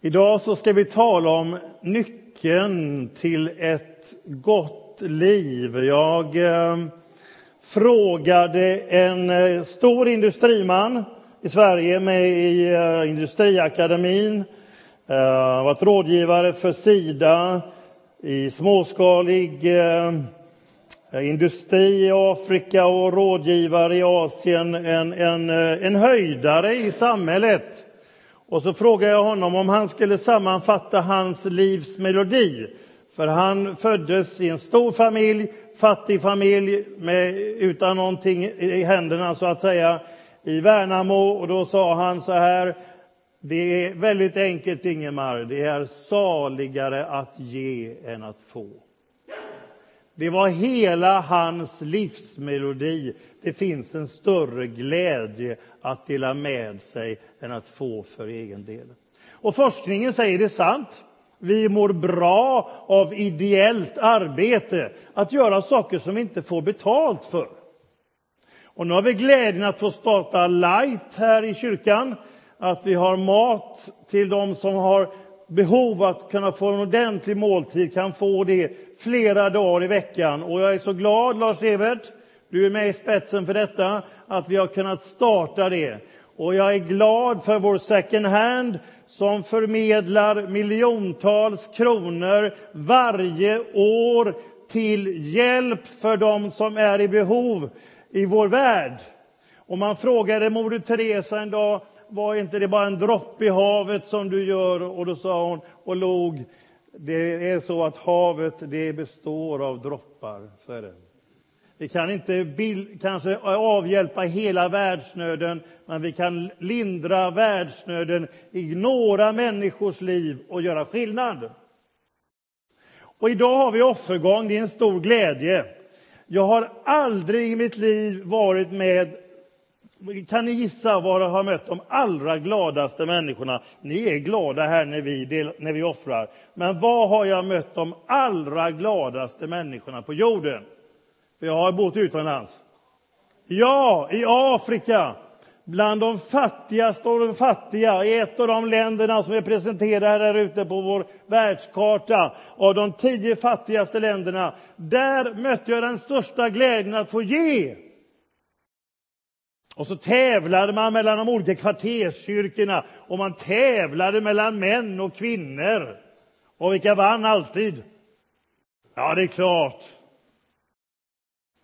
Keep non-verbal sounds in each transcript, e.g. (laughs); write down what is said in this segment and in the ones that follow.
Idag så ska vi tala om nyckeln till ett gott liv. Jag eh, frågade en eh, stor industriman i Sverige med i eh, Industriakademin, eh, varit rådgivare för Sida i småskalig eh, industri i Afrika och rådgivare i Asien, en, en, eh, en höjdare i samhället. Och så frågade jag honom om han skulle sammanfatta hans livs melodi. För han föddes i en stor familj, fattig familj, med, utan någonting i händerna så att säga, i Värnamo. Och då sa han så här, det är väldigt enkelt Ingemar, det är saligare att ge än att få. Det var hela hans livsmelodi. Det finns en större glädje att dela med sig än att få för egen del. Och forskningen säger det sant. Vi mår bra av ideellt arbete, att göra saker som vi inte får betalt för. Och nu har vi glädjen att få starta Light här i kyrkan, att vi har mat till de som har behov att kunna få en ordentlig måltid kan få det flera dagar i veckan. Och jag är så glad, Lars-Evert, du är med i spetsen för detta, att vi har kunnat starta det. Och jag är glad för vår second hand som förmedlar miljontals kronor varje år till hjälp för dem som är i behov i vår värld. Och man frågade Moder Teresa en dag, var inte det bara en droppe i havet som du gör? Och då sa hon och log, det är så att havet det består av droppar. Så är det. Vi kan inte bild, kanske avhjälpa hela världsnöden, men vi kan lindra världsnöden i några människors liv och göra skillnad. Och idag har vi offergång, det är en stor glädje. Jag har aldrig i mitt liv varit med kan ni gissa var jag har mött de allra gladaste människorna? Ni är glada här när vi, när vi offrar. Men var har jag mött de allra gladaste människorna på jorden? För jag har bott utomlands. Ja, i Afrika. Bland de fattigaste och de fattiga, i ett av de länderna som är presenterade här ute på vår världskarta, av de tio fattigaste länderna. Där mötte jag den största glädjen att få ge. Och så tävlade man mellan de olika kvarterskyrkorna och man tävlade mellan män och kvinnor. Och vilka vann alltid? Ja, det är klart.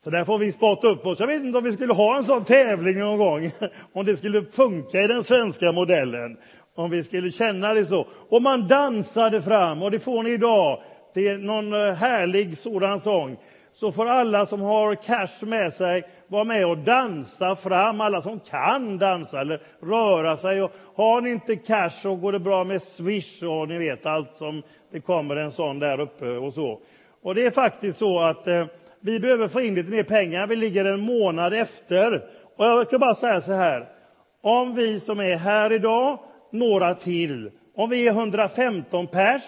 Så där får vi spotta upp oss. Jag vet inte om vi skulle ha en sån tävling någon gång. (laughs) Om det skulle funka i den svenska modellen. Om vi skulle känna det så. Och man dansade fram, och det får ni idag. Det är någon eh, härlig sådan sång så får alla som har cash med sig vara med och dansa fram, alla som kan dansa eller röra sig. Och har ni inte cash så går det bra med Swish och ni vet allt som det kommer en sån där uppe och så. Och det är faktiskt så att eh, vi behöver få in lite mer pengar. Vi ligger en månad efter. Och jag kan bara säga så här. Om vi som är här idag, några till, om vi är 115 pers,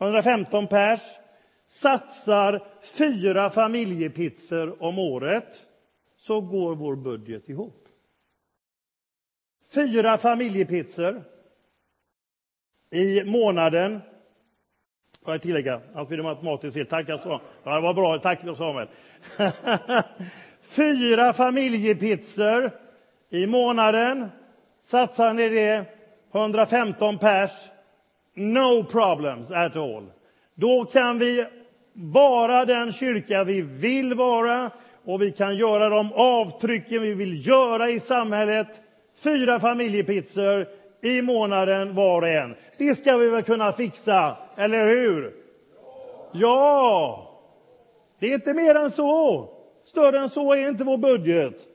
115 pers, satsar fyra familjepizzor om året så går vår budget ihop. Fyra familjepizzor i månaden. Får jag tillägga? Allt blir matematiskt fel. Tack, jag sa. Ja, det var bra. Tack, Samuel. (laughs) Fyra familjepizzor i månaden. Satsar ni det, 115 pers, no problems at all. Då kan vi vara den kyrka vi vill vara och vi kan göra de avtrycken vi vill göra i samhället. Fyra familjepizzor i månaden var och en. Det ska vi väl kunna fixa, eller hur? Ja! Det är inte mer än så. Större än så är inte vår budget.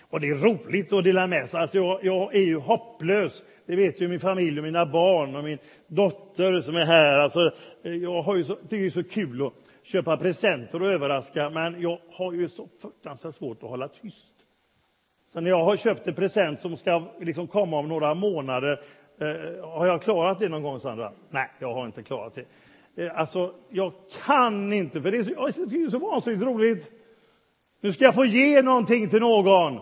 Och det är roligt att dela med sig. Alltså jag, jag är ju hopplös det vet ju min familj och mina barn och min dotter som är här. Alltså, eh, jag har ju så, det är så kul att köpa presenter och överraska, men jag har ju så fruktansvärt svårt att hålla tyst. Så när jag har köpt en present som ska liksom komma om några månader, eh, har jag klarat det någon gång, Sandra? Nej, jag har inte klarat det. Eh, alltså, jag kan inte, för det är så, det är så vansinnigt roligt. Nu ska jag få ge någonting till någon.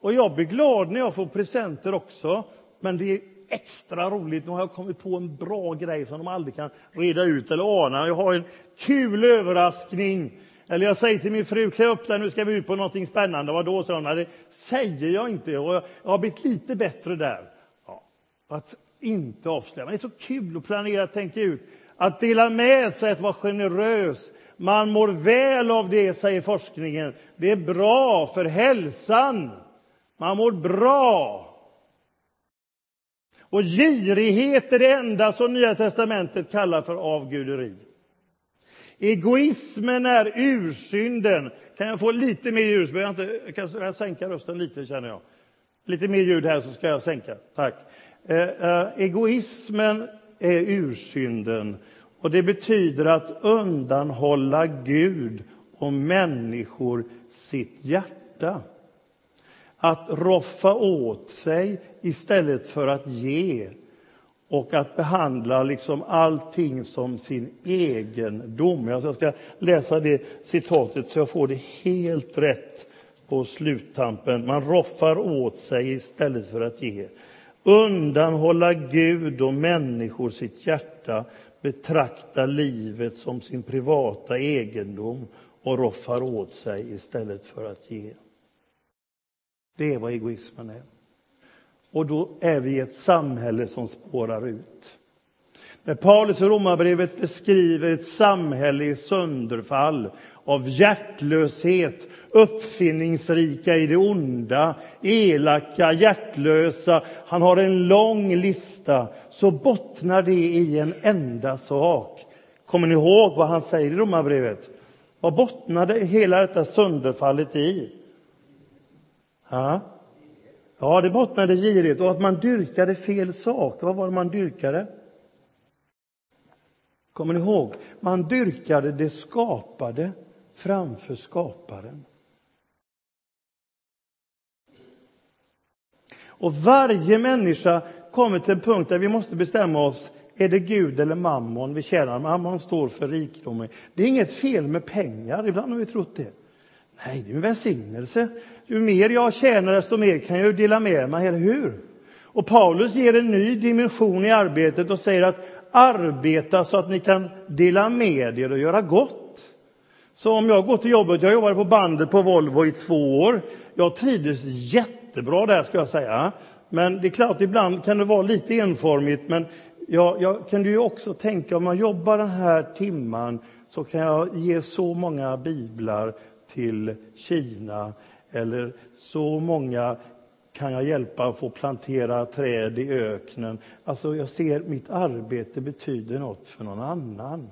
Och jag blir glad när jag får presenter också. Men det är extra roligt. Nu har jag kommit på en bra grej som de aldrig kan reda ut eller ana. Jag har en kul överraskning. Eller jag säger till min fru, klä upp dig, nu ska vi ut på någonting spännande. Vad då? sa hon. Det säger jag inte. Och jag har blivit lite bättre där. Ja, att inte avslöja. Men det är så kul att planera, tänka ut. Att dela med sig, att vara generös. Man mår väl av det, säger forskningen. Det är bra för hälsan. Man mår bra. Och girighet är det enda som Nya testamentet kallar för avguderi. Egoismen är ursynden. Kan jag få lite mer ljus? Jag, inte, kan jag sänka rösten lite, känner jag. Lite mer ljud här, så ska jag sänka. Tack. Eh, eh, egoismen är ursynden. Och det betyder att undanhålla Gud och människor sitt hjärta. Att roffa åt sig istället för att ge och att behandla liksom allting som sin egendom. Jag ska läsa det citatet så jag får det helt rätt på sluttampen. Man roffar åt sig istället för att ge. Undanhålla Gud och människor sitt hjärta, betrakta livet som sin privata egendom och roffar åt sig istället för att ge. Det är vad egoismen är. Och då är vi ett samhälle som spårar ut. När Paulus i Romarbrevet beskriver ett samhälle i sönderfall av hjärtlöshet, uppfinningsrika i det onda, elaka, hjärtlösa. Han har en lång lista. Så bottnar det i en enda sak. Kommer ni ihåg vad han säger i Romarbrevet? Vad bottnade hela detta sönderfallet i? Ja, ja det bottnade i girighet och att man dyrkade fel sak. Vad var det man dyrkade? Kommer ni ihåg? Man dyrkade det skapade framför skaparen. Och varje människa kommer till en punkt där vi måste bestämma oss. Är det Gud eller mammon vi tjänar? Mammon står för rikedom. Det är inget fel med pengar, ibland har vi trott det. Nej, det är en välsignelse. Ju mer jag tjänar, desto mer kan jag dela med mig, eller hur? Och Paulus ger en ny dimension i arbetet och säger att arbeta så att ni kan dela med er och göra gott. Så om jag går till jobbet, jag jobbade på bandet på Volvo i två år. Jag trivdes jättebra där ska jag säga. Men det är klart, ibland kan det vara lite enformigt. Men jag, jag kan ju också tänka om jag jobbar den här timman så kan jag ge så många biblar till Kina eller så många kan jag hjälpa att få plantera träd i öknen. Alltså jag ser mitt arbete betyder något för någon annan.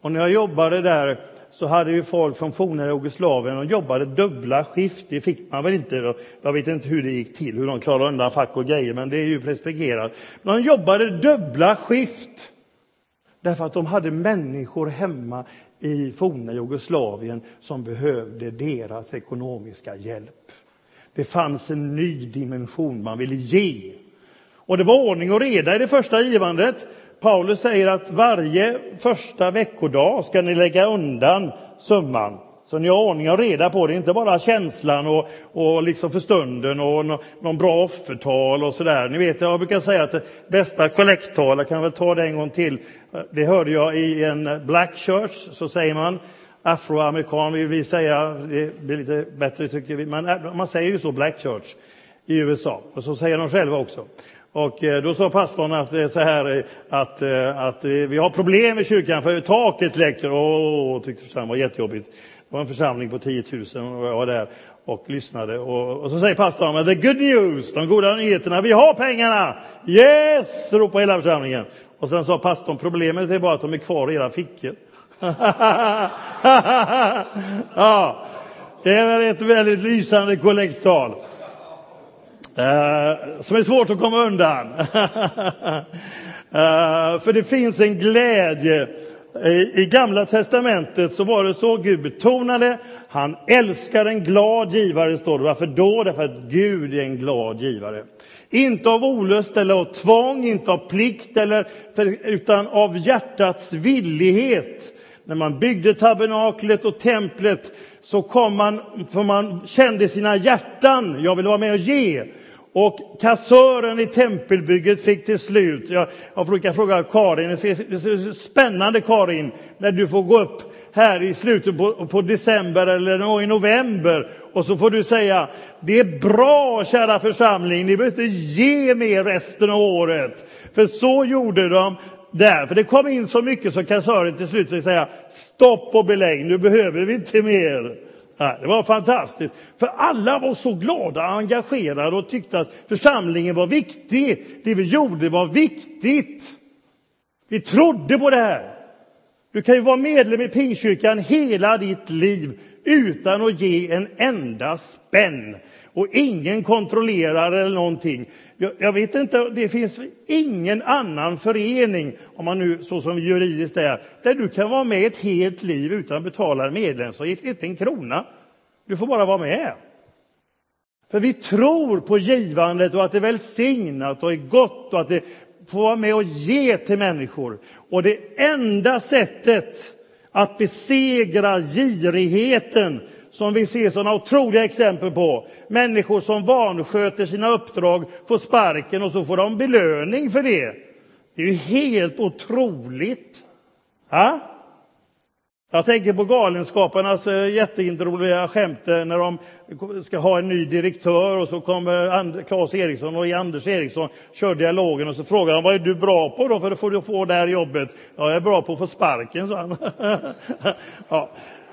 Och när jag jobbade där så hade vi folk från forna Jugoslavien och jobbade dubbla skift. Det fick man väl inte. Jag vet inte hur det gick till, hur de klarade undan fack och grejer, men det är ju preskriberat. De jobbade dubbla skift därför att de hade människor hemma i forna Jugoslavien som behövde deras ekonomiska hjälp. Det fanns en ny dimension man ville ge. Och det var ordning och reda i det första givandet. Paulus säger att varje första veckodag ska ni lägga undan summan. Så ni har ordning och reda på det, inte bara känslan och, och liksom för stunden och no, någon bra offertal och sådär. Ni vet, jag brukar säga att det bästa kollekttal, jag kan väl ta det en gång till. Det hörde jag i en black church, så säger man afroamerikan vill vi säga, det blir lite bättre tycker vi, men man säger ju så, black church i USA, och så säger de själva också. Och eh, då sa pastorn att, eh, så här, eh, att, att vi har problem i kyrkan för taket läcker. Åh, tyckte församlingen var jättejobbigt. Det var en församling på 10 000 och jag var där och lyssnade. Och, och så säger pastorn, the good news, de goda nyheterna, vi har pengarna! Yes! ropar hela församlingen. Och sen sa pastorn, problemet är bara att de är kvar i era fickor. (laughs) ja, det är väl ett väldigt lysande kollekttal. Eh, som är svårt att komma undan. (laughs) eh, för det finns en glädje. I, Gamla testamentet så var det så Gud betonade, han älskar en glad givare, står det. Varför då? Därför att Gud är en glad givare. Inte av olust eller av tvång, inte av plikt, eller för, utan av hjärtats villighet. När man byggde tabernaklet och templet så kom man, för man kände sina hjärtan, jag vill vara med och ge. Och kassören i tempelbygget fick till slut, jag, jag brukar fråga Karin, det är spännande Karin, när du får gå upp här i slutet på, på december eller i november och så får du säga, det är bra kära församling, ni behöver inte ge mer resten av året. För så gjorde de där, för det kom in så mycket så kassören till slut fick säga, stopp och belägg, nu behöver vi inte mer. Det var fantastiskt, för alla var så glada och engagerade och tyckte att församlingen var viktig. Det vi gjorde var viktigt. Vi trodde på det här. Du kan ju vara medlem i Pingstkyrkan hela ditt liv utan att ge en enda spänn. Och ingen kontrollerar eller någonting. Jag, jag, vet inte, det finns ingen annan förening, om man nu så som juridiskt är, där du kan vara med ett helt liv utan att betala medlemsavgift, inte en krona. Du får bara vara med. För vi tror på givandet och att det är välsignat och är gott och att det får vara med och ge till människor. Och det enda sättet att besegra girigheten som vi ser sådana otroliga exempel på. Människor som vansköter sina uppdrag får sparken och så får de belöning för det. Det är ju helt otroligt. Ha? Jag tänker på Galenskaparnas eh, jätteintroliga skämt när de ska ha en ny direktör och så kommer Claes Eriksson och Anders Eriksson kör dialogen och så frågar han vad är du bra på då för att få, få det här jobbet? Ja, jag är bra på att få sparken, sa han. (laughs) ja.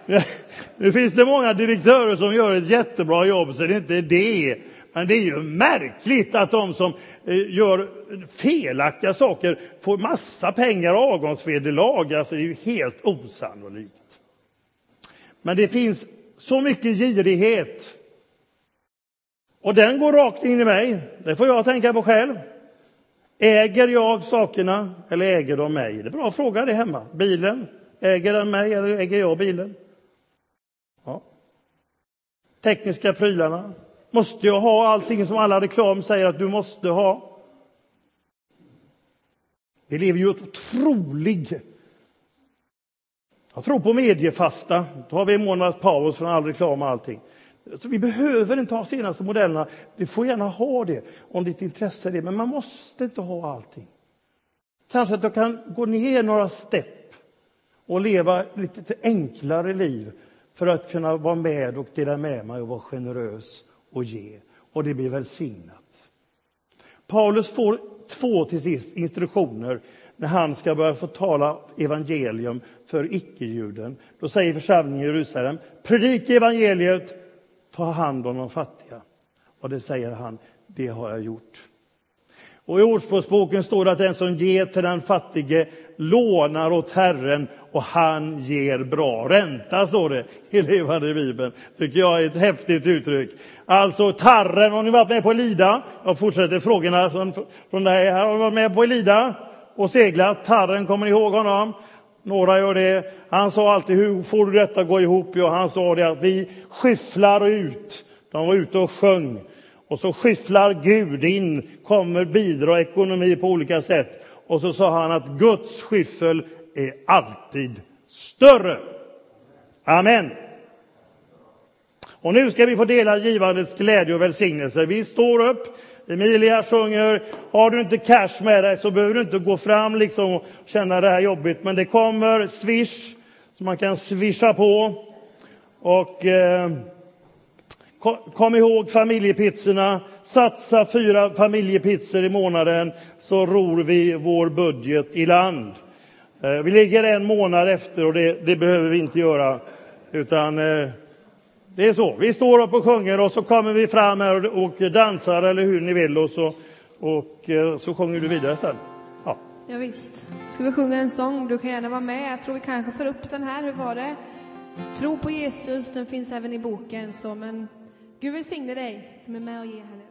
(laughs) Nu finns det många direktörer som gör ett jättebra jobb, så det är inte det. Men det är ju märkligt att de som eh, gör felaktiga saker får massa pengar och avgångsvederlag. Alltså det är ju helt osannolikt. Men det finns så mycket girighet. Och den går rakt in i mig. Det får jag tänka på själv. Äger jag sakerna eller äger de mig? Det är bra att fråga det hemma. Bilen, äger den mig eller äger jag bilen? Tekniska prylarna. Måste jag ha allting som alla reklam säger att du måste ha? Vi lever ju ett otroligt... Jag tror på mediefasta. Då har vi en månads paus från all reklam och allting. Så vi behöver inte ha senaste modellerna. Du får gärna ha det om ditt intresse är det, men man måste inte ha allting. Kanske att jag kan gå ner några stepp och leva lite enklare liv för att kunna vara med och dela med mig och vara generös och ge. Och det blir välsignat. Paulus får två till sist instruktioner när han ska börja få tala evangelium för icke-juden. Då säger församlingen i Jerusalem, predika evangeliet, ta hand om de fattiga. Och det säger han, det har jag gjort. Och I Ordspråksboken står det att den som ger till den fattige lånar åt Herren och han ger bra ränta, står det i Levande Bibeln. tycker jag är ett häftigt uttryck. Alltså Tarren, har ni varit med på Elida? Jag fortsätter frågorna från, från dig här. Har ni varit med på Elida och seglat? Tarren, kommer ni ihåg honom? Några gör det. Han sa alltid, hur får du detta att gå ihop? Ja, han sa det att vi skyfflar ut. De var ute och sjöng. Och så skyfflar Gud in, kommer bidra ekonomi på olika sätt. Och så sa han att Guds skyffel är alltid större. Amen. Och nu ska vi få dela givandets glädje och välsignelse. Vi står upp, Emilia sjunger. Har du inte cash med dig så behöver du inte gå fram liksom och känna det här jobbigt. Men det kommer swish, så man kan swisha på. Och eh, kom ihåg familjepizzorna. Satsa fyra familjepizzor i månaden så ror vi vår budget i land. Eh, vi ligger en månad efter och det, det behöver vi inte göra. Utan eh, det är så. Vi står upp och sjunger och så kommer vi fram här och dansar eller hur ni vill och så, och eh, så sjunger du vidare sen. Ja. ja, visst. Ska vi sjunga en sång? Du kan gärna vara med. Jag tror vi kanske får upp den här. Hur var det? Tro på Jesus, den finns även i boken. Så, men Gud välsigne dig som är med och ger här nu.